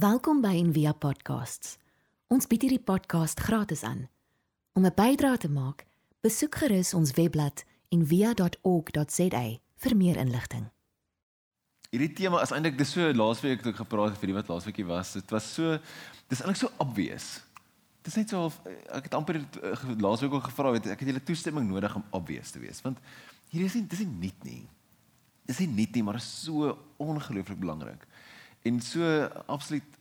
Welkom by Envia Podcasts. Ons bied hierdie podcast gratis aan. Om 'n bydrae te maak, besoek gerus ons webblad en via.org.za vir meer inligting. Hierdie tema is eintlik dis so laasweek toe ek gepraat het vir die wat laasweekie was. Dit was so dis eintlik so obvious. Dis net so of ek het amper uh, laasweek ook gevra het ek het julle toestemming nodig om obvious te wees want hier is nie dis nie nuut nie. Dis nie nuut nie, maar is so ongelooflik belangrik. En so absoluut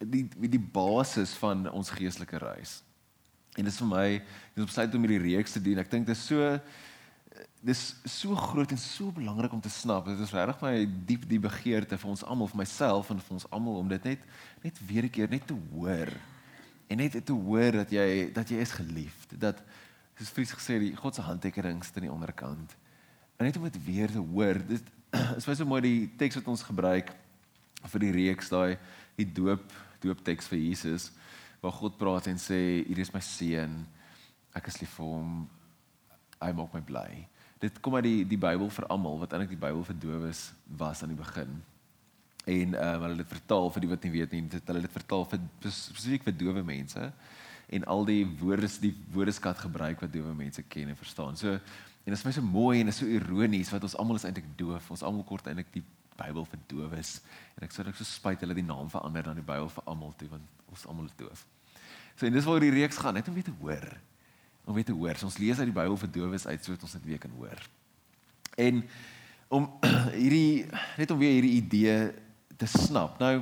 die die basis van ons geestelike reis. En dit is vir my dis besluit om hierdie reeks te doen. Ek dink dit is so dis so groot en so belangrik om te snap. Dit is regtig my diep die begeerte vir ons almal, vir myself en vir ons almal om dit net net weer 'n keer net te hoor. En net te hoor dat jy dat jy is geliefd. Dat soos Fries gesê die God se handtekening sit aan die onderkant. En net om dit weer te hoor. Dit is baie so mooi die teks wat ons gebruik vir die reeks daai die doop doopteks vir Jesus waar God praat en sê hier is my seun ek is lief vir hom hy maak my bly dit kom uit die die Bybel vir almal wat eintlik die Bybel vir dowes was aan die begin. En um, hulle het vertaal vir die wat nie weet nie, dit hulle het vertaal vir spesifiek vir dowe mense en al die woorde die woordeskat gebruik wat dowe mense ken en verstaan. So en dit is my so mooi en is so ironies wat ons almal is eintlik doof. Ons almal kort eintlik die Bybel vir dowes en ek sê dit so spyt hulle die naam verander dan die Bybel vir almal toe want ons almal is doof. So en dis waar die reeks gaan, net om weer te hoor om weer te hoor. So ons lees uit die Bybel vir dowes uit sodat ons dit weer kan hoor. En om hierdie net om weer hierdie idee te snap. Nou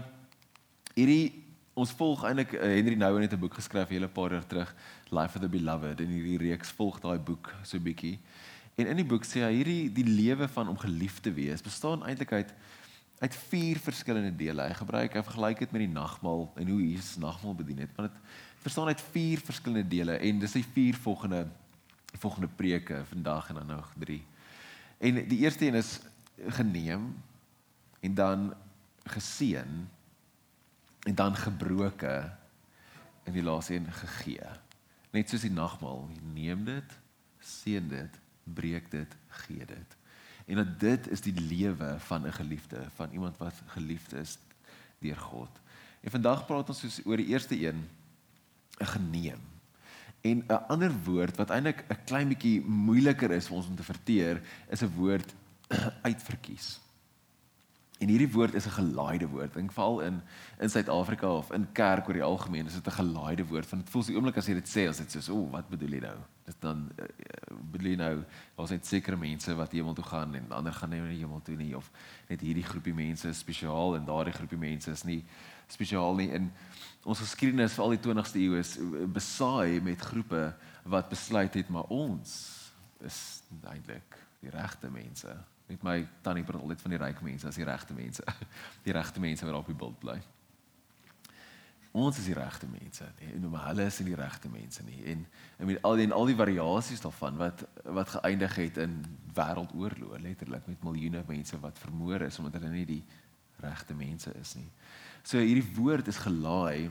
hierdie ons volg eintlik uh, Henry Nouwen het 'n boek geskryf hele paar jaar terug, Life of the Beloved en hierdie reeks volg daai boek so bietjie. En in die boek sê hy hierdie die lewe van om geliefd te wees bestaan eintlik uit uit vier verskillende dele. Hy gebruik hy vergelyk dit met die nagmaal en hoe Jesus nagmaal bedien het. Want dit verstaan uit vier verskillende dele en dis die vier volgende volgende preke vandag en dan nog 3. En die eerste een is geneem en dan geseën en dan gebroke en die laaste een gegee. Net soos die nagmaal, neem dit, seën dit, breek dit, gee dit. En dat dit is die lewe van 'n geliefde, van iemand wat geliefd is deur God. En vandag praat ons soos oor die eerste een, geneem. En 'n ander woord wat eintlik 'n klein bietjie moeiliker is vir ons om te verteer, is 'n woord uitverkies. En hierdie woord is 'n gelaaide woord. Dink veral in in Suid-Afrika of in kerk oor die algemeen is dit 'n gelaaide woord. Dit voel so oomblik as jy dit sê, as dit soos, "O, wat bedoel jy nou?" Dit dan uh, bedoel jy nou, daar's net sekere mense wat hemel toe gaan en ander gaan nie hemel toe nie of net hierdie groepie mense is spesiaal en daardie groepie mense is nie spesiaal nie. In ons geskiedenis vir al die 20ste eeu is besaai met groepe wat besluit het maar ons is eintlik die regte mense Met my tannie praat altyd van die ryk mense as die regte mense. Die regte mense wat op die bult bly. Ons is die regte mense, nee, en maar hulle is nie die regte mense nie. En en met al die en al die variasies daarvan wat wat geëindig het in wêreldoorlog, letterlik met miljoene mense wat vermoor is omdat hulle nie die regte mense is nie. So hierdie woord is gelaai,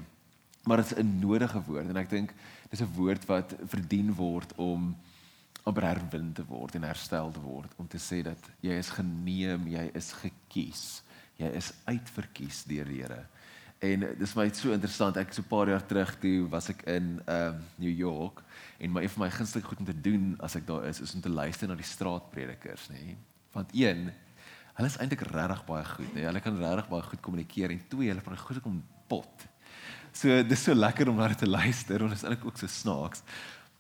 maar dit is 'n nodige woord en ek dink dis 'n woord wat verdien word om om herwin te word en herstel te word om te sê dat jy is geneem, jy is gekies, jy is uitverkies deur die Here. En dis my so interessant. Ek so 'n paar jaar terug toe was ek in ehm um, New York en my een van my gunsteling goed om te doen as ek daar is is om te luister na die straatpredikers, nê. Want een, hulle is eintlik regtig baie goed, nê. Hulle kan regtig baie goed kommunikeer en twee, hulle praat goed om pot. So dis so lekker om hulle te luister en dit is eintlik ook so snaaks.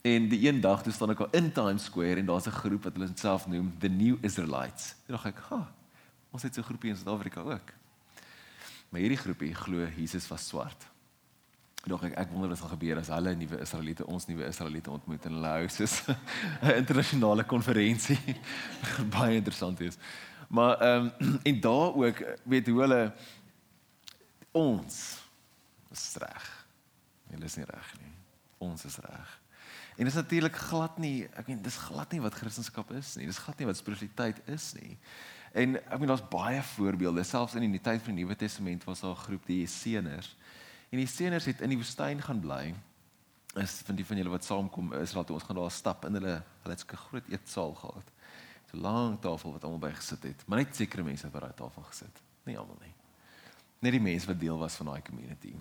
En die een dag toe staan ek al in Times Square en daar's 'n groep wat hulle self noem the New Israelites. Ek dink ek, "Ha, ons het so 'n groepie in Suid-Afrika ook." Maar hierdie groepie glo Jesus was swart. Dog ek ek wonder wat sal gebeur as hulle nuwe Israeliete ons nuwe Israeliete ontmoet in hulle huis is 'n internasionale konferensie. Baie interessant is. Maar ehm um, en daar ook weet hoe hulle ons is reg. Hulle is nie reg nie. Ons is reg. En dit is natuurlik glad nie, ek meen dis glad nie wat Christendom is nie. Dis glad nie wat spiritualiteit is nie. En ek meen daar's baie voorbeelde, selfs in die tyd van die Nuwe Testament was daar 'n groep die Esseners. En die Esseners het in die woestyn gaan bly. Is van die van julle wat saamkom Israel toe ons gaan daar stap in hulle hulle het 'n groot eetsaal gehad. So 'n lang tafel wat almal by gesit het, maar net sekere mense het by daai tafel gesit, nie almal nie. Net die mense wat deel was van daai community.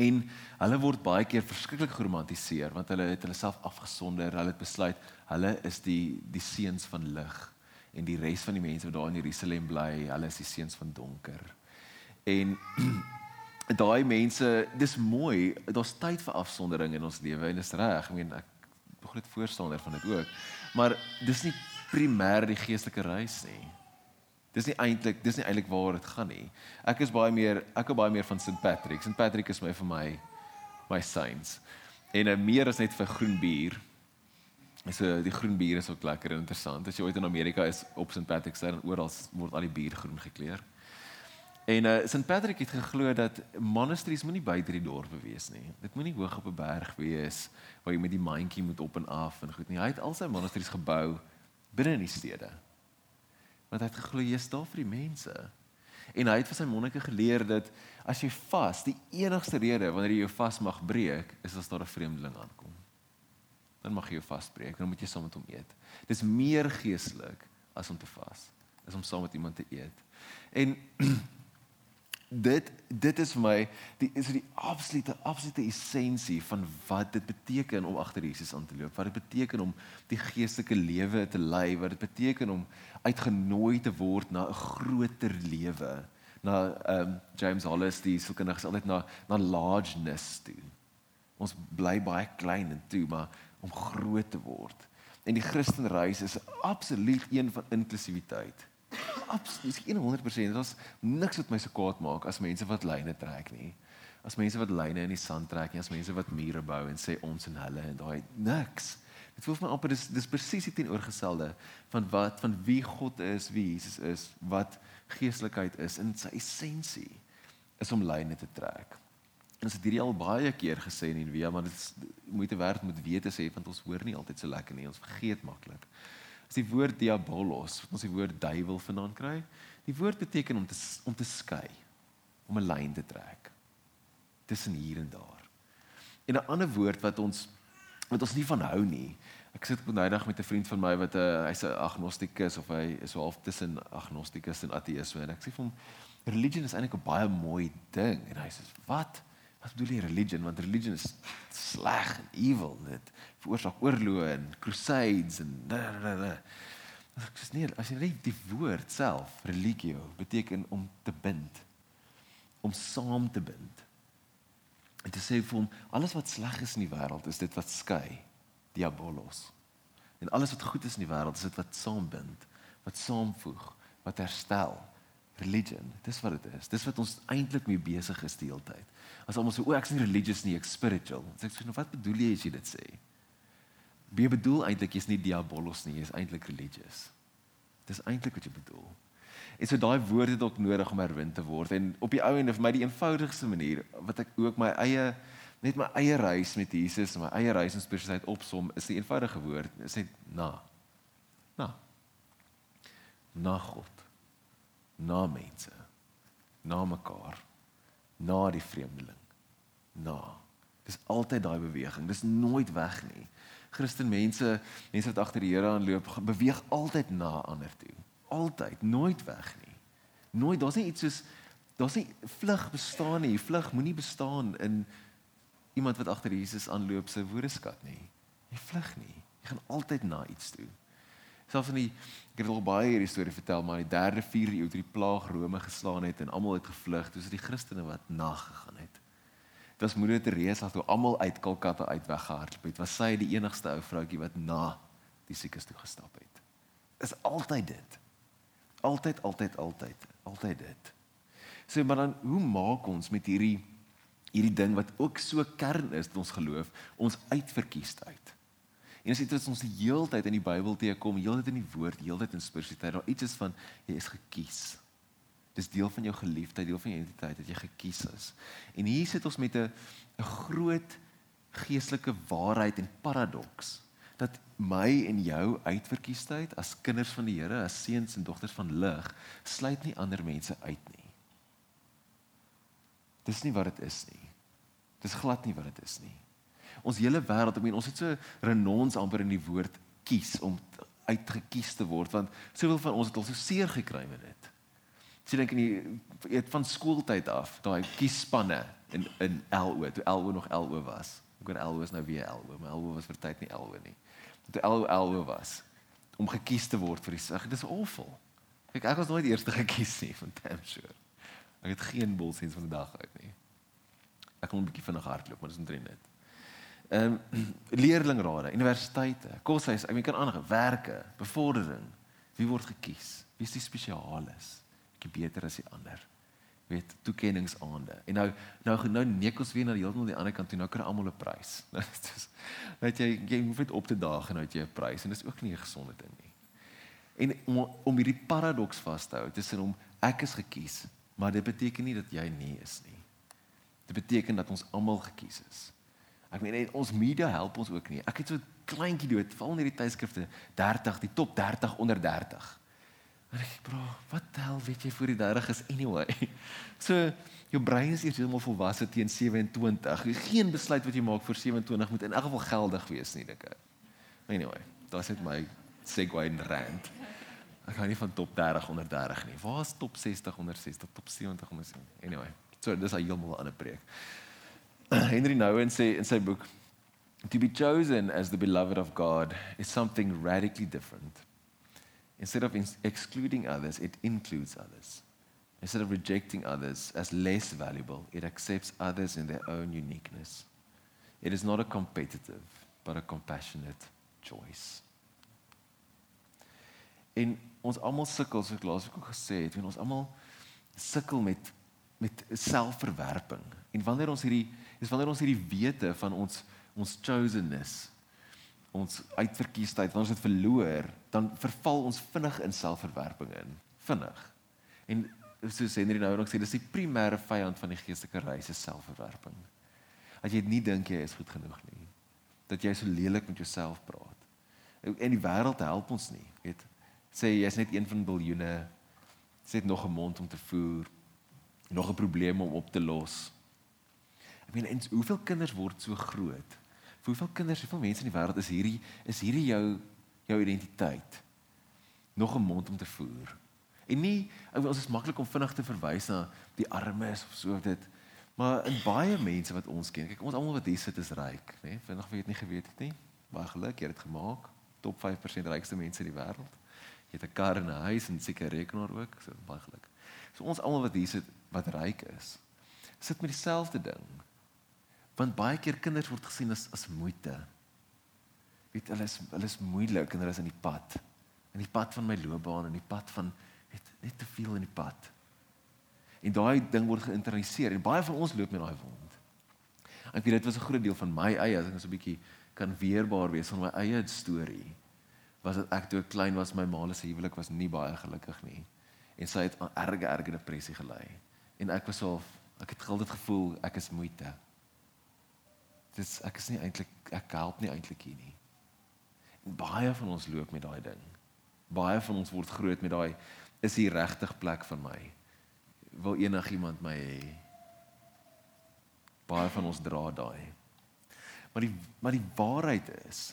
En hulle word baie keer verskriklik geromantiseer want hulle het hulle self afgesonder. Hulle het besluit hulle is die die seuns van lig en die res van die mense wat daar in Jerusalem bly, hulle is die seuns van donker. En daai mense, dis mooi, daar's tyd vir afsondering in ons lewe en dis reg. Ek meen ek groot voorstander van dit ook. Maar dis nie primêr die geestelike reis nie. Dis nie eintlik, dis nie eintlik waar dit gaan nie. Ek is baie meer, ek hou baie meer van St Patrick. St Patrick is my vir my my saints. En uh, meer as net vir groen bier. So die groen bier is ook lekker en interessant. As jy ooit in Amerika is op St Patrick's Day, dan oral word al die bier groen gekleur. En uh, St Patrick het geglo dat monasteries moenie buite die dorpe wees nie. Dit moenie hoog op 'n berg wees waar jy met die mandjie moet op en af en goed nie. Hy het al sy monasteries gebou binne in die stede. Want hy het geglo jy is daar vir die mense. En hy het vir sy monnike geleer dat as jy vas, die enigste rede wanneer jy jou vas mag breek, is as daar 'n vreemdeling aankom. Dan mag jy jou vasbreek, dan moet jy saam met hom eet. Dis meer geestelik as om te vas, is om saam met iemand te eet. En dit dit is vir my die is die absolute absolute essensie van wat dit beteken om agter Jesus aan te loop. Wat dit beteken om die geestelike lewe te lei, wat dit beteken om uitgenooi te word na 'n groter lewe. Na ehm um, James Hollis die sielkundige altyd na na largeness toe. Ons bly baie klein en toe, maar om groot te word. En die Christenreis is absoluut een van inklusiwiteit absoluut 100%. Daar's niks wat my so kwaad maak as mense wat lyne trek nie. As mense wat lyne in die sand trek nie, as mense wat mure bou en sê ons en hulle en daai niks. Dit voel vir my amper dis dis presies teenoorgestelde van wat van wie God is, wie Jesus is, wat geestelikheid is in sy essensie is om lyne te trek. En as dit hierdie al baie keer gesê in Via, maar dit is moeite werd moet weet te sê want ons hoor nie altyd so lekker nie, ons vergeet maklik. Dis die woord diabolos wat ons die woord duiwel vandaan kry. Die woord beteken om te om te skei, om 'n lyn te trek tussen hier en daar. En 'n ander woord wat ons wat ons nie van hou nie. Ek sit op 'n dag met 'n vriend van my wat 'n uh, hy's 'n agnostikus of hy is half tussen agnostikus en ateïsme en ek sê vir hom religion is eintlik 'n baie mooi ding en hy sê wat? Wat bedoel jy religion? Want religion is sleg en evil. Dit veroorsaak oorloë en crusades en. Ek sê nee, as jy net die woord self, religio, beteken om te bind. Om saam te bind. En te sê vir hom, alles wat sleg is in die wêreld is dit wat skei, diabolos. En alles wat goed is in die wêreld is dit wat saambind, wat saamvoeg, wat herstel religion. Dis wat dit is. Dis wat ons eintlik mee besig is die hele tyd. As almal sê o, ek's nie religious nie, ek spiritual. Sê ek sê nou wat bedoel jy as jy dit sê? Wie bedoel eintlik jy's nie diabolos nie, jy's eintlik religious. Dis eintlik wat jy bedoel. En so daai woorde het ook nodig om herwin te word en op die ou en vir my die eenvoudigste manier wat ek ook my eie net my eie reis met Jesus en my eie reis in spiritualiteit opsom is die eenvoudige woord, is net na. Na. Na God na mense, na mekaar, na die vreemdeling. Na. Dis altyd daai beweging. Dis nooit weg nie. Christen mense, wat agter die Here aanloop, beweeg altyd na ander toe. Altyd, nooit weg nie. Nooit, daar's nie iets soos daar's nie vlug bestaan nie. Vlug moenie bestaan in iemand wat agter Jesus aanloop se woordeskat nie. Jy vlug nie. Jy gaan altyd na iets toe. Selfs in die ek het al baie hierdie storie vertel, maar in die 3de, 4de eeu toe die plaag Rome geslaan het en almal het gevlug, dis die Christene wat nagegaan het. Was Moeder Teresa toe almal uit Kolkata uit weggehardloop het. Was sy die enigste ou vroutjie wat na die siekes toe gestap het. Is altyd dit. Altyd, altyd, altyd, altyd dit. So maar dan hoe maak ons met hierdie hierdie ding wat ook so kern is in ons geloof, ons uitverkiesheid? En as dit ons die heeltyd in die Bybel teekom, heeltyd in die woord, heeltyd in spiritualiteit, daar iets is van jy is gekies. Dis deel van jou geliefdheid, deel van jou identiteit dat jy gekies is. En hier sit ons met 'n 'n groot geestelike waarheid en paradoks dat my en jou uitverkiesheid as kinders van die Here, as seuns en dogters van lig, sluit nie ander mense uit nie. Dis nie wat dit is nie. Dis glad nie wat dit is nie ons hele wêreld, ek meen ons het so renons amper in die woord kies om uitgekies te word want soveel van ons het al so seer gekry met dit. Sien ek in die eet van skooltyd af, daai kiesspanne in in LO, toe LO nog LO was. Ek weet LO is nou weer LO, maar LO was vir tyd nie LO nie. Toe LO LO was om gekies te word vir die sig. Dis awful. Ek ek was nooit eerste gekies nie van damn sure. Ek het geen bolsens van die dag uit nie. Ek kon 'n bietjie vinnig hardloop, maar dis omtrent net. Ehm um, leerlingrade, universiteite, koshuis, ek meen kan aangaan, werke, bevordering. Wie word gekies? Wie is die spesialis? Ek beter as die ander. Weet, toekenningsaande. En nou nou nou neek ons weer na die heeltemal die ander kant toe. Nou kry almal 'n prys. Dis weet jy, jy hoef net op te daag en nou het jy 'n prys en dis ook nie 'n gesonde ding nie. En om om hierdie paradoks vas te hou tussen om ek is gekies, maar dit beteken nie dat jy nie is nie. Dit beteken dat ons almal gekies is. Ek meen ons media help ons ook nie. Ek het so kleintjie dood, val in hierdie tydskrifte 30, die top 30 onder 30. En ek bro, wat tel weet jy vir die 30 is anyway. So jou brein is eers heeltemal volwasse teen 27. Geen besluit wat jy maak vir 27 moet in elk geval geldig wees nie, dink ek. Anyway, daas net my segue in rand. Ek gaan nie van top 30 onder 30 nie. Waar is top 60 onder 60, top 70 onder 70? Anyway, so dis 'n heeltemal ander preek. Henry Nouwen sê in sy boek to be chosen as the beloved of God is something radically different. Instead of excluding others, it includes others. Instead of rejecting others as less valuable, it accepts others in their own uniqueness. It is not a competitive, but a compassionate choice. En ons almal sukkel, soos ek laasweek ook gesê het, ons almal sukkel met met selfverwerping. En wanneer ons hierdie is wanneer ons hierdie wete van ons ons chosenness ons uitverkiesheid wanneer ons dit verloor dan verval ons vinnig in selfverwerping in. Vinnig. En soos Henry nou nog sê dis die primêre vyand van die geestelike reis is selfverwerping. As jy nie dink jy is goed genoeg nie dat jy so lelik met jouself praat. En die wêreld help ons nie weet. Sê jy's net een van biljoene sê dit nog 'n mond om te voer nog 'n probleem om op te los. Ek meen, en hoeveel kinders word so groot? Vir hoeveel kinders, hoeveel mense in die wêreld is hierdie is hierdie jou jou identiteit? Nog 'n mond om te voer. En nie ons is maklik om vinnig te verwys na die armes of so dit. Maar in baie mense wat ons ken, kyk ons almal wat hier sit is ryk, né? Nee? Vinnig weet nie geweet het nie. Baie geluk, jy het dit gemaak. Top 5% rykste mense in die wêreld. Jy het 'n kar en 'n huis en seker rekenaar ook, so baie geluk. So ons almal wat hier sit wat ryk is, sit met dieselfde ding. Want baie keer kinders word gesien as as moeite. Weet hulle is hulle is moeilik en hulle is in die pad. In die pad van my loopbaan en die pad van net net te veel in die pad. En daai ding word geïnternaliseer en baie van ons loop met daai wond. Ek weet dit was 'n groot deel van my eie as ek so 'n bietjie kan weerbaar wees van my eie storie. Was dit ek toe ek klein was my ma se huwelik was nie baie gelukkig nie en sy het 'n erge erge depressie gely. En ek was so ek het altyd gevoel ek is moeite dis ek is nie eintlik ek help nie eintlik hier nie. Baie van ons loop met daai ding. Baie van ons word groot met daai is hier regtig plek vir my. Wil enigiemand my hê? Baie van ons dra daai. Maar die maar die waarheid is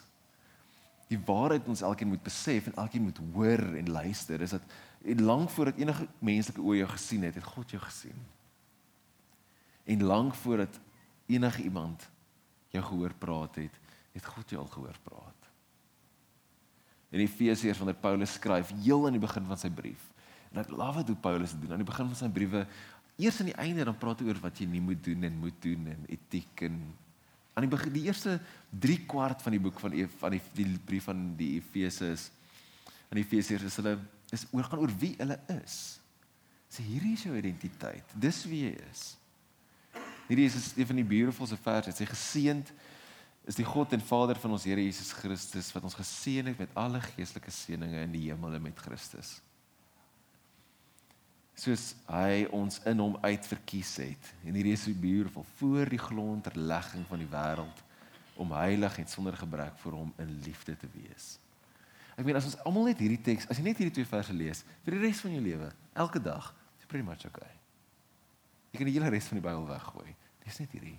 die waarheid ons elkeen moet besef en elkeen moet hoor en luister is dat lank voordat enige menslike oë jou gesien het, het God jou gesien. En lank voordat enige iemand jou gehoor praat het, het God jou al gehoor praat. In Efesiërs wanneer Paulus skryf heel aan die begin van sy brief. En ek love dit hoe Paulus dit doen. Aan die begin van sy briewe, eers aan die einde dan praat hy oor wat jy nie moet doen en moet doen en etiek en aan die begin die eerste 3 kwart van die boek van van die, die brief van die Efesiërs aan die Efesiërs is hulle is oor gaan oor wie hulle is. Sê hierdie is jou identiteit. Dis wie jy is. Hierdie is een van die beautifulste verse. Dit sê geseënd is die God en Vader van ons Here Jesus Christus wat ons geseën het met alle geestelike seënings in die hemel met Christus. Soos hy ons in hom uitverkies het. En hierdie is so beautiful voor die grondlegging van die wêreld om heilig en sonder gebrek voor hom in liefde te wees. Ek meen as ons almal net hierdie teks, as jy net hierdie twee verse lees vir die res van jou lewe, elke dag, is pretty much okay. Jy kan die hele res van die Bybel weggooi. Dis net hierdie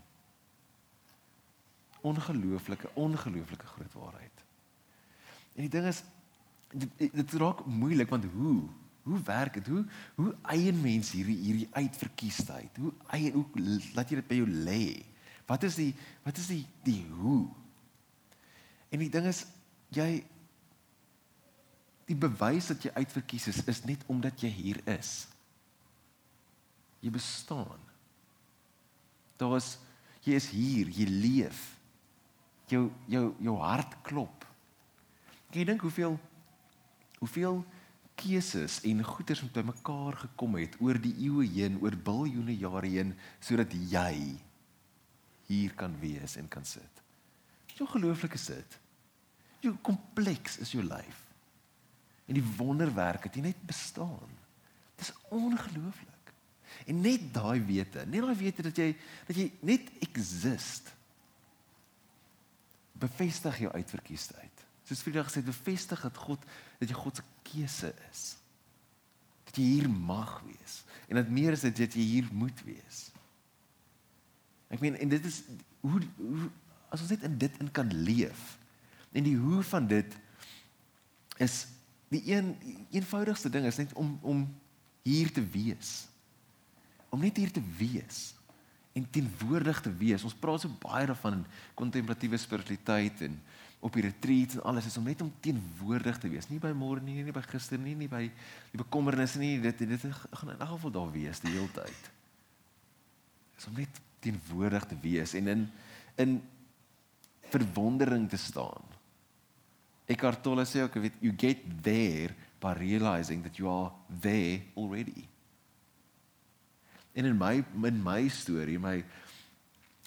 ongelooflike, ongelooflike groot waarheid. En die ding is dit, dit raak moeilik want hoe? Hoe werk dit? Hoe hoe eien mens hierdie hierdie uitverkiesheid? Hoe eien hoe laat jy dit by jou lê? Wat is die wat is die die hoe? En die ding is jy die bewys dat jy uitverkies is is net omdat jy hier is. Jy bestaan. Daar is jy is hier, jy leef. Jou jou jou hart klop. Jy dink hoeveel hoeveel keuses en goeders met bymekaar gekom het oor die eeue heen, oor biljoene jare heen sodat jy hier kan wees en kan sit. Hoe ongelooflik is dit? Hoe kompleks is jou lyf? En die wonderwerk het jy net bestaan. Dis ongelooflik. En net daai wete, net daai wete dat jy dat jy net exist bevestig jou uitverkiesheid. Soos Vrydag gesê, bevestig dat God dat jy God se keuse is. Dat jy hier mag wees en dat meer is dat jy hier moet wees. Ek meen en dit is hoe, hoe as ons net in dit in kan leef. En die hoe van dit is die een eenvoudigste ding is net om om hier te wees om net hier te wees en teenwoordig te wees. Ons praat so baie daarvan in kontemplatiewe spiritualiteit en op die retreats en alles is om net om teenwoordig te wees. Nie by môre nie, nie by gister nie, nie by die bekommernisse nie. Dit dit gaan in elk geval daar wees die hele tyd. Is om net teenwoordig te wees en in in verwondering te staan. Eckhart Tolle sê ook, you get there by realizing that you are there already. En in my in my storie, my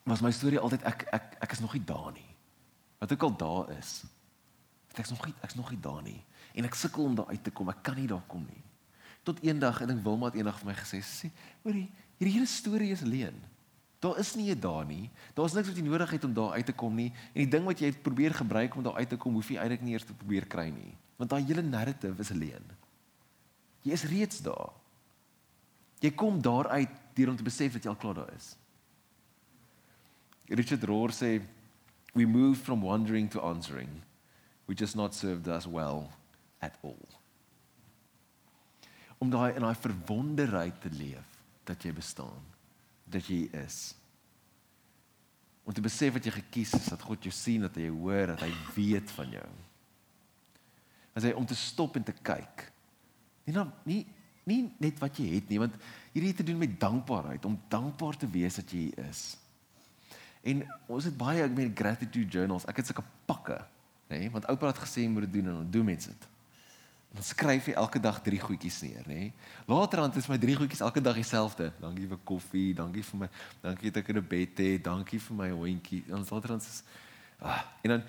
was my storie altyd ek ek ek is nog nie daar nie. Wat ook al daar is. Ek is nog nie ek's nog nie daar nie en ek sukkel om daar uit te kom. Ek kan nie daar kom nie. Tot eendag en ek wil maar eendag vir my gesê sê, hoorie, hierdie hele storie is leen. Daar is nie 'n daar nie. Daar's niks wat jy nodig het om daar uit te kom nie. En die ding wat jy probeer gebruik om daar uit te kom, hoef jy eintlik nie eers te probeer kry nie. Want daai hele narrative is leen. Jy is reeds daar. Jy kom daar uit deur om te besef dat jy al klaar daar is. Richard Rohr sê we move from wondering to answering which has not served us well at all. Om daai in daai verwonderheid te leef dat jy bestaan, dat jy is. Om te besef wat jy gekies is, dat God jou sien, dat hy jou hoor, dat hy weet van jou. As hy om te stop en te kyk. Nie nou nie nie net wat jy het nie, want hierdie het te doen met dankbaarheid, om dankbaar te wees dat jy is. En ons het baie ek meen gratitude journals. Ek het sulke pakke, nê, nee, want oupa het gesê moet dit doen en dan doen mense dit. Dan skryf jy elke dag drie goedjies neer, nê. Nee. Laterand is my drie goedjies elke dag dieselfde. Dankie vir koffie, dankie vir my, dankie dat ek in 'n bed het, dankie vir my hondjie. Dan laterand is ah, en dan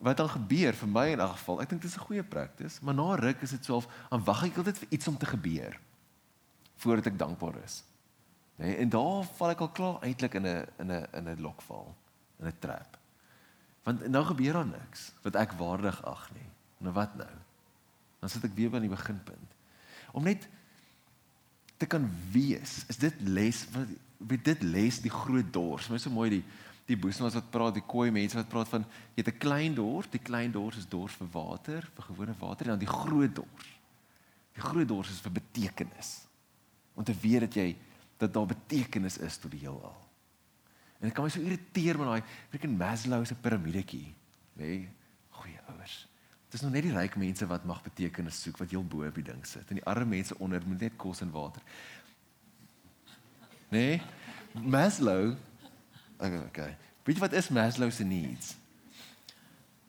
wat dan gebeur vir my in elk geval, ek dink dit is 'n goeie praktis, maar na ruk is dit soof aan wag ek altyd vir iets om te gebeur voordat ek dankbaar is. Nee, en daar val ek al klaar eintlik in 'n in 'n in 'n lokval, in 'n trap. Want nou gebeur daar niks wat ek waardig ag nie. Nou wat nou? Dan sit ek weer by die beginpunt. Om net te kan wees, is dit les wat dit les die groot dors. Is so mooi die die boesmas wat praat, die koei mense wat praat van jy het 'n klein dors, die klein dors is dors vir water, vir gewone water en dan die groot dors. Die groot dors is vir betekenis. Om te weet dat jy dat daar betekenis is tot die heelal. En dit kan my so irriteer met daai freaking Maslow se piramidetjie, nê? Nee, goeie ouers. Dit is nog net die ryk mense wat mag betekenis soek wat heel bo op die ding sit en die arme mense onder moet net kos en water. Nê? Nee, Maslow Okay. Weet jy wat is Maslow se needs?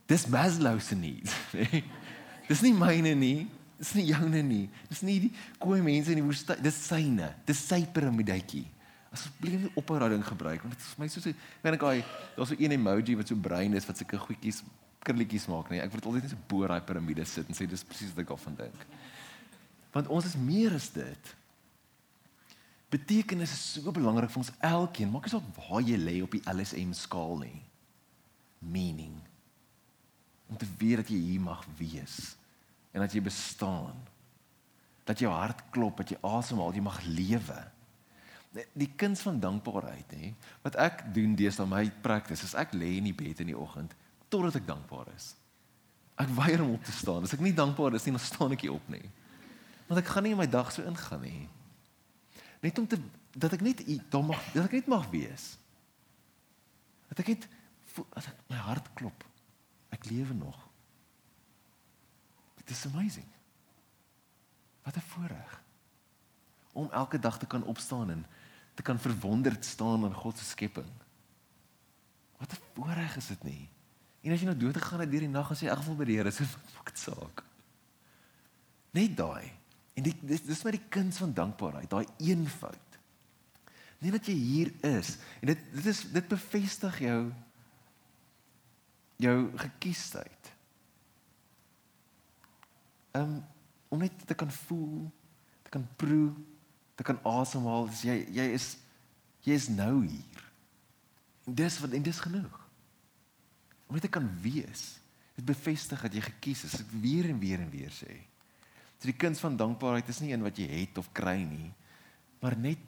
Dis Maslow se needs. dis nie myne nie. Dis nie joune nie. Dis nie die koei mense in die woestyn. Dis syne. Dis sy piramidetjie. Asseblief nie ophou daai ding gebruik want dit is vir my soos 'n weet ek daai daar's so 'n emoji wat so brein is wat sulke goedjies krulletjies maak nie. Ek word altyd net so bo daai piramide sit en sê dis presies wat ek af van dink. Want ons is meer as dit. Betekenis is so belangrik vir ons elkeen. Maak nie saak waar jy lê op die LSM skaal nie. Meaning. Om te weet dat jy hier mag wees en dat jy bestaan. Dat jou hart klop, dat jy asemhaal, jy mag lewe. Die kuns van dankbaarheid, hè. Wat ek doen deesdae my praktis, is ek lê in die bed in die oggend totdat ek dankbaar is. Ek weier om op te staan. As ek nie dankbaar is nie, dan staan ek nie op nie. Want ek gaan nie my dag so ingaan nie. Net om te dat ek net daar mag dat ek net mag wees. Dat ek net dat ek, my hart klop. Ek lewe nog. It is amazing. Wat 'n voorreg om elke dag te kan opstaan en te kan verwonderd staan aan God se skepping. Wat 'n voorreg is dit nie? En as jy nou dood gegaan het deur die nag en sê in geval by die Here, so maak dit saak. Net daai. En dit dis dis maar die kuns van dankbaarheid, daai eenvoud. Net dat jy hier is en dit dit is dit bevestig jou jou gekiesheid. Um om net te kan voel, te kan proe, te kan asemhaal, dis jy jy is jy is nou hier. En dis wat en dis genoeg. Om net te kan wees. Dit bevestig dat jy gekies is. Ek weer en weer en weer sê. So die kuns van dankbaarheid is nie in wat jy het of kry nie, maar net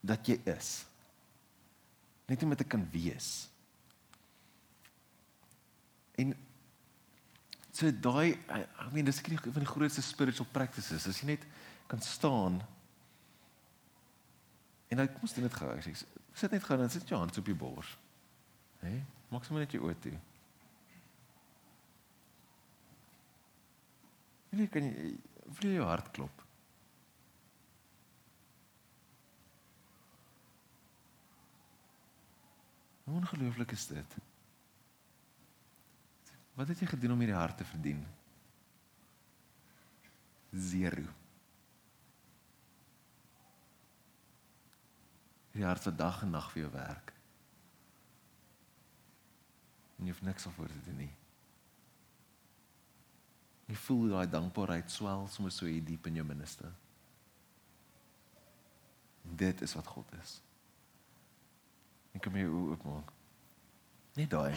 dat jy is. Net om dit te kan wees. En so daai I mean dis een van die grootste spiritual practices. As jy net kan staan En ons doen dit gou. Ek sê sit net gou en sit jou hand op jou bors. Hè? Hey, maak sommer net jou oë toe. Wie kan jy voel jou hart klop? Hoe ongelooflik is dit? Wat het jy gedoen om hierdie hart te verdien? Zero. die hart wat dag en nag vir jou werk. En jy hoef niks daarvoor te doen nie. Jy voel daai dankbaarheid swel sommer so hier diep in jou binneste. Dit is wat God is. Ek kom hier oopmaak. Net daai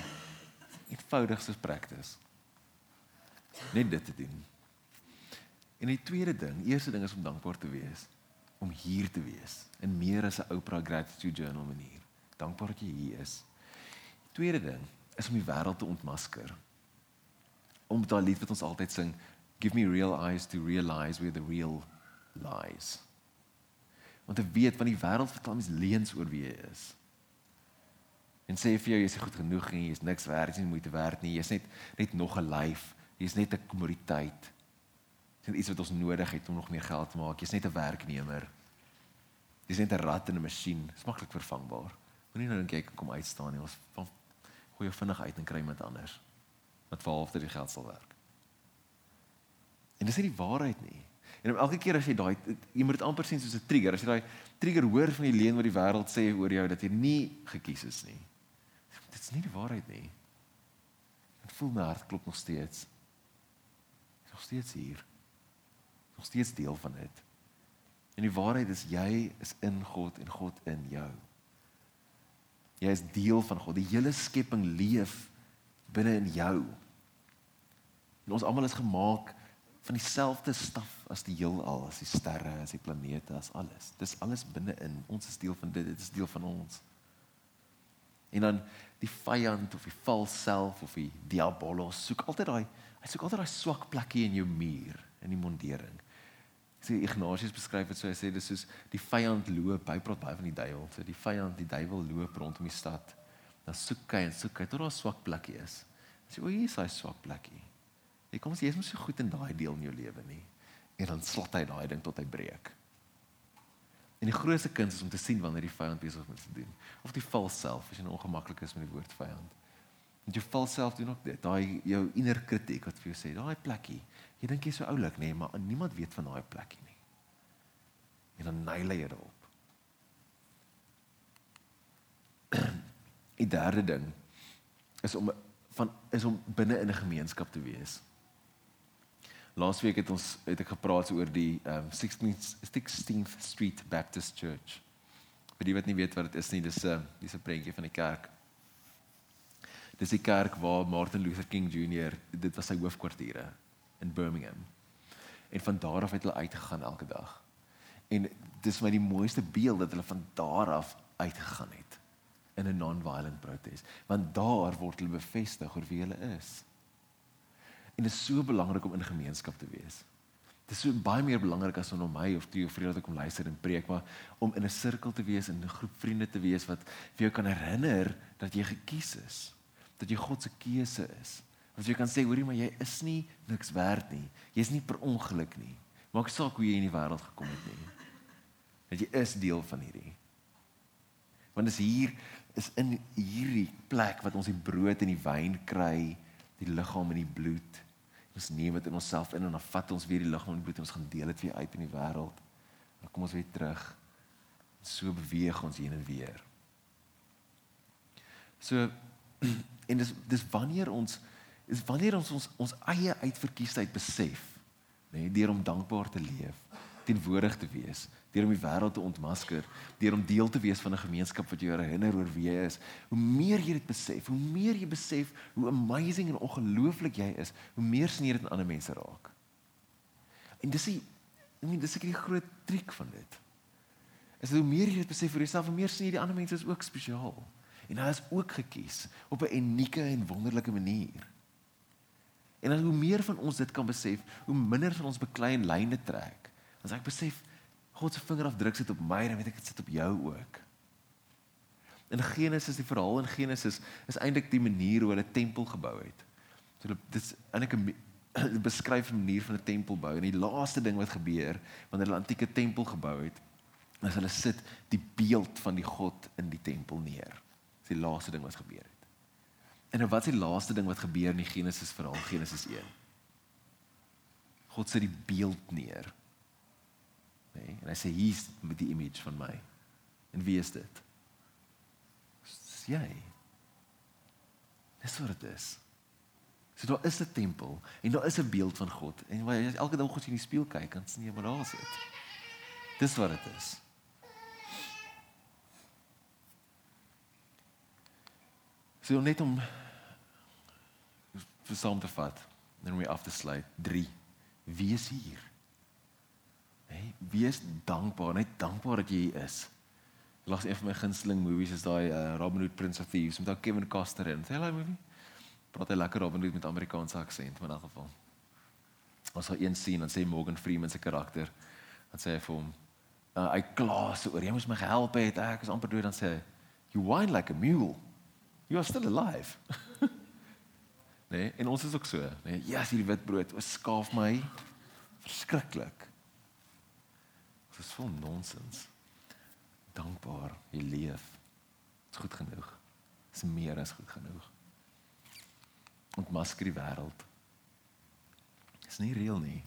eenvoudigste praktis. Net dit te doen. En die tweede ding, eerste ding is om dankbaar te wees om hier te wees in meer as 'n Oprah gratitude journal manier. Dankbaar dat jy hier is. Tweede ding is om die wêreld te ontmasker. Om daai lied wat ons altyd sing, give me real eyes to realize where the real lies. Want te weet van die wêreld vertel mens leuns oor wie jy is. En sê vir jou jy's goed genoeg en jy's niks werd, jy's nie moeite werd nie, jy's net net nog 'n lyf, jy's net 'n kommoditeit. Dis iets wat ons nodig het om nog meer geld te maak. Jy's net 'n werknemer. Jy's net 'n rat in 'n masjien. Dis maklik vervangbaar. Moenie nou dink jy kan kom uitstaan nie. Ons van gooi jou vinnig uit en kry iemand anders wat vir halfte die geld sal werk. En dis nie die waarheid nie. En elke keer as jy daai jy moet dit amper sien soos 'n trigger. As jy daai trigger hoor van die leuen wat die wêreld sê oor jou dat jy nie gekies is nie. Dit is nie die waarheid nie. Ek voel my hart klop nog steeds. Nog steeds hier nog steeds deel van dit. En die waarheid is jy is in God en God in jou. Jy is deel van God. Die hele skepping leef binne in jou. En ons almal is gemaak van dieselfde staf as die heelal, as die sterre, as die planete, as alles. Dis alles binne in. Ons is deel van dit. Dit is deel van ons. En dan die vyand of die vals self of die diabolos soek altyd daai hy soek altyd daai swak plekkie in jou muur in die mondering sê Ignatius beskryf dit so hy sê dis soos die vyand loop hy praat baie van die duiwel so die vyand die duiwel loop rondom die stad dan soek hy en soek hy tot daar 'n swak plekkie is sê o hier is hy swak plekkie kom sê jy is mos so goed in daai deel in jou lewe nie en dan slat hy daai ding tot hy breek en die grootste kuns is om te sien wanneer die vyand besig is om te doen of die vals self as jy nou ongemaklik is met die woord vyand want jy val self doen ook dit daai jou inner kritiek wat vir jou sê daai plekkie Jy dink jy's so oulik, nê, nee, maar niemand weet van daai plekkie nie. En dan nail jy dit op. Die derde ding is om van is om binne in 'n gemeenskap te wees. Laasweek het ons het ek gepraat oor die um, 16th 16th Street Baptist Church. Vir die wat nie weet wat dit is nie, dis 'n uh, dis 'n prentjie van die kerk. Dis die kerk waar Martin Luther King Jr. dit was sy hoofkwartiere in Birmingham. En van daar af het hulle uitgegaan elke dag. En dis my die mooiste beeld dat hulle van daar af uitgegaan het in 'n non-violent protest, want daar word hulle bevestig oor wie hulle is. En dit is so belangrik om in gemeenskap te wees. Dit is so baie meer belangrik as om my of of drie wat ek kom luister en preek, maar om in 'n sirkel te wees en 'n groep vriende te wees wat vir jou kan herinner dat jy gekies is, dat jy God se keuse is. As jy kan sê, hoorie, maar jy is nie niks werd nie. Jy's nie per ongeluk nie. Maak saak hoe jy in die wêreld gekom het nie. Dat jy is deel van hierdie. Want dis hier is in hierdie plek wat ons die brood en die wyn kry, die liggaam en die bloed Ons neem dit in onsself in en dan vat ons weer die liggaam en bloed en ons gaan deel dit weer uit in die wêreld. Dan kom ons weer terug. So beweeg ons heen en weer. So en dis dis wanneer ons is wanneer ons ons ons eie uitverkiesheid besef, nê, nee, deur om dankbaar te leef, teenwoordig te wees, deur om die wêreld te ontmasker, deur om deel te wees van 'n gemeenskap wat jou herinner oor wie jy is. Hoe meer jy dit besef, hoe meer jy besef hoe amazing en ongelooflik jy is, hoe meer sien jy dit in ander mense raak. En dis die I mean dis ek die groot triek van dit. Is dat hoe meer jy dit besef vir jouself, hoe meer sien jy die ander mense is ook spesiaal. En hulle is ook gekies op 'n unieke en wonderlike manier. En dan hoe meer van ons dit kan besef, hoe minder van ons beklei en lyne trek. As ek besef God se vingerafdruk sit op my, dan weet ek dit sit op jou ook. In Genesis die verhaal in Genesis is eintlik die manier hoe hulle tempel gebou het. So dit is eintlik 'n beskryf manier van 'n tempel bou en die laaste ding wat gebeur wanneer hulle antieke tempel gebou het, is hulle sit die beeld van die God in die tempel neer. Dis die laaste ding wat gebeur het. En nou wat is die laaste ding wat gebeur in die Genesis verhaal Genesis 1? God sit die beeld neer Nee, en hy sê hier's met die image van my. En wie is dit? Dis jy. Dis wat dit is. So daar is 'n tempel en daar is 'n beeld van God. En jy elke dag God in die spieël kyk, dan sien jy maar daar sit. Dis wat dit is. So net om vir saam te vat, dan we af te sluit 3. Wie is hier? Hey, wees dankbaar, net dankbaar dat jy hier is. Laas een van my gunsteling movies is daai uh, Robin Hood Prince of Thieves. Met ou Kevin Costner in. Sê hy movie? Praat hy lekker Robin Hood met Amerikaanse aksent in elk geval. Ons sal een sien dan sê Morgan Freeman se karakter. Dan sê hy vir hom uh, hy kla so oor jy moes my gehelp het. Ek is amper dood. Dan sê hy you whine like a mule. You are still alive. Nee en ons is ook so nee ja yes, hierdie witbrood o skaaf my. Verskriklik Dit is vol nonsens. Dankbaar jy leef. Dit is goed genoeg. Dit is meer as goed genoeg. Ontmasker die wêreld. Dit is nie reël nie.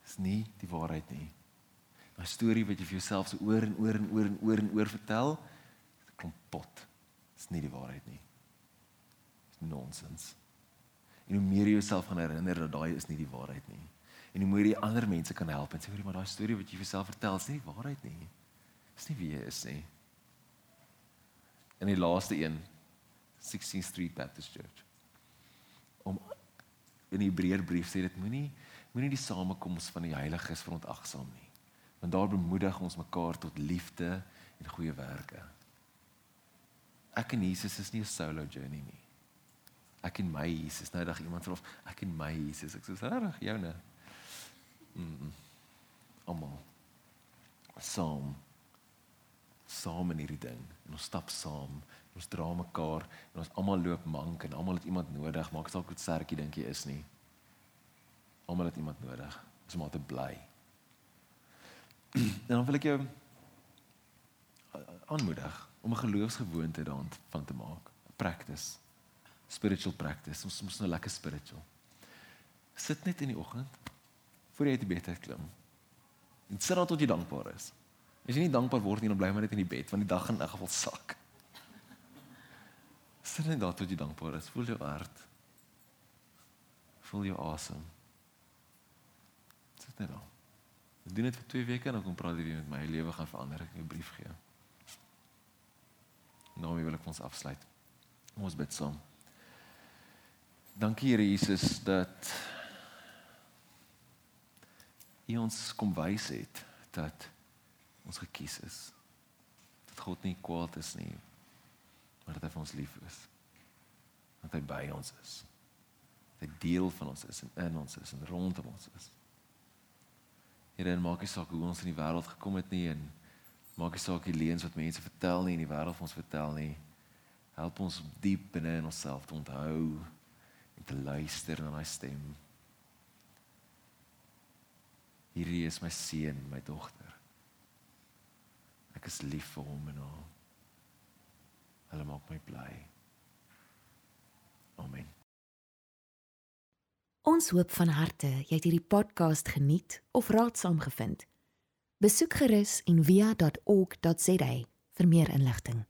Dit is nie die waarheid nie. 'n Storie wat jy vir jouself so oor en oor en oor en oor en oor vertel, dit kom pot. Dit is nie die waarheid nie. Dit is nonsens. En hoe meer jy jouself gaan herinner dat daai is nie die waarheid nie en hoe moet jy ander mense kan help en sê hoorie maar daai storie wat jy vir jouself vertel is nie waarheid nie. Dis nie wie jy is nie. En die laaste een 16th Street Baptist Church. Om in die Hebreërbrief sê dit moenie moenie die samekoms van die heiliges verontagsaam nie. Want daar bemoedig ons mekaar tot liefde en goeie werke. Ek en Jesus is nie 'n solo journey nie. Ek en my Jesus, nou dag iemand vra of ek en my Jesus, ek sê regtig joune. Mm. Almal. Saam. Saam in hierdie ding. En ons stap saam ons dra mekaar en ons almal loop mank en almal het iemand nodig. Maak saak hoe sterk jy dink jy is nie. Almal het iemand nodig. Om maar te bly. En dan wil ek jou aanmoedig om 'n geloofsgewoonte daaraan van te maak. Practice. Spiritual practice. Ons moet nou lekker spiritual. Sit net in die oggend voor jy uit die bed uitklim. En sit daar tot jy dankbaar is. As jy nie dankbaar word nie, dan bly maar net in die bed want die dag gaan in elk geval sak. Sit net daar tot jy dankbaar is. Voel jou hart. Voel jou asem. Sit net daar. Ek doen dit vir 2 weke en dan kom praat jy weer met my. My lewe gaan verander. Ek 'n brief gee. Nou wil ek ons afsluit. Ons bid saam. Dankie Here Jesus dat U ons kom wys het dat ons gekies is. Dat God nie kwaad is nie, maar dat hy vir ons lief is. Dat hy by ons is. Dat hy deel van ons is en in ons is en rondom ons is. Here, en maak nie saak hoe ons in die wêreld gekom het nie en maak nie saak die leuns wat mense vertel nie in die wêreld ons vertel nie. Help ons diep binne in onsself te onthou en te luister na daai stem. Hierdie is my seun, my dogter. Ek is lief vir hom en haar. Hulle maak my bly. Amen. Ons hoop van harte jy het hierdie podcast geniet of raadsaam gevind. Besoek gerus en via.ok.za vir meer inligting.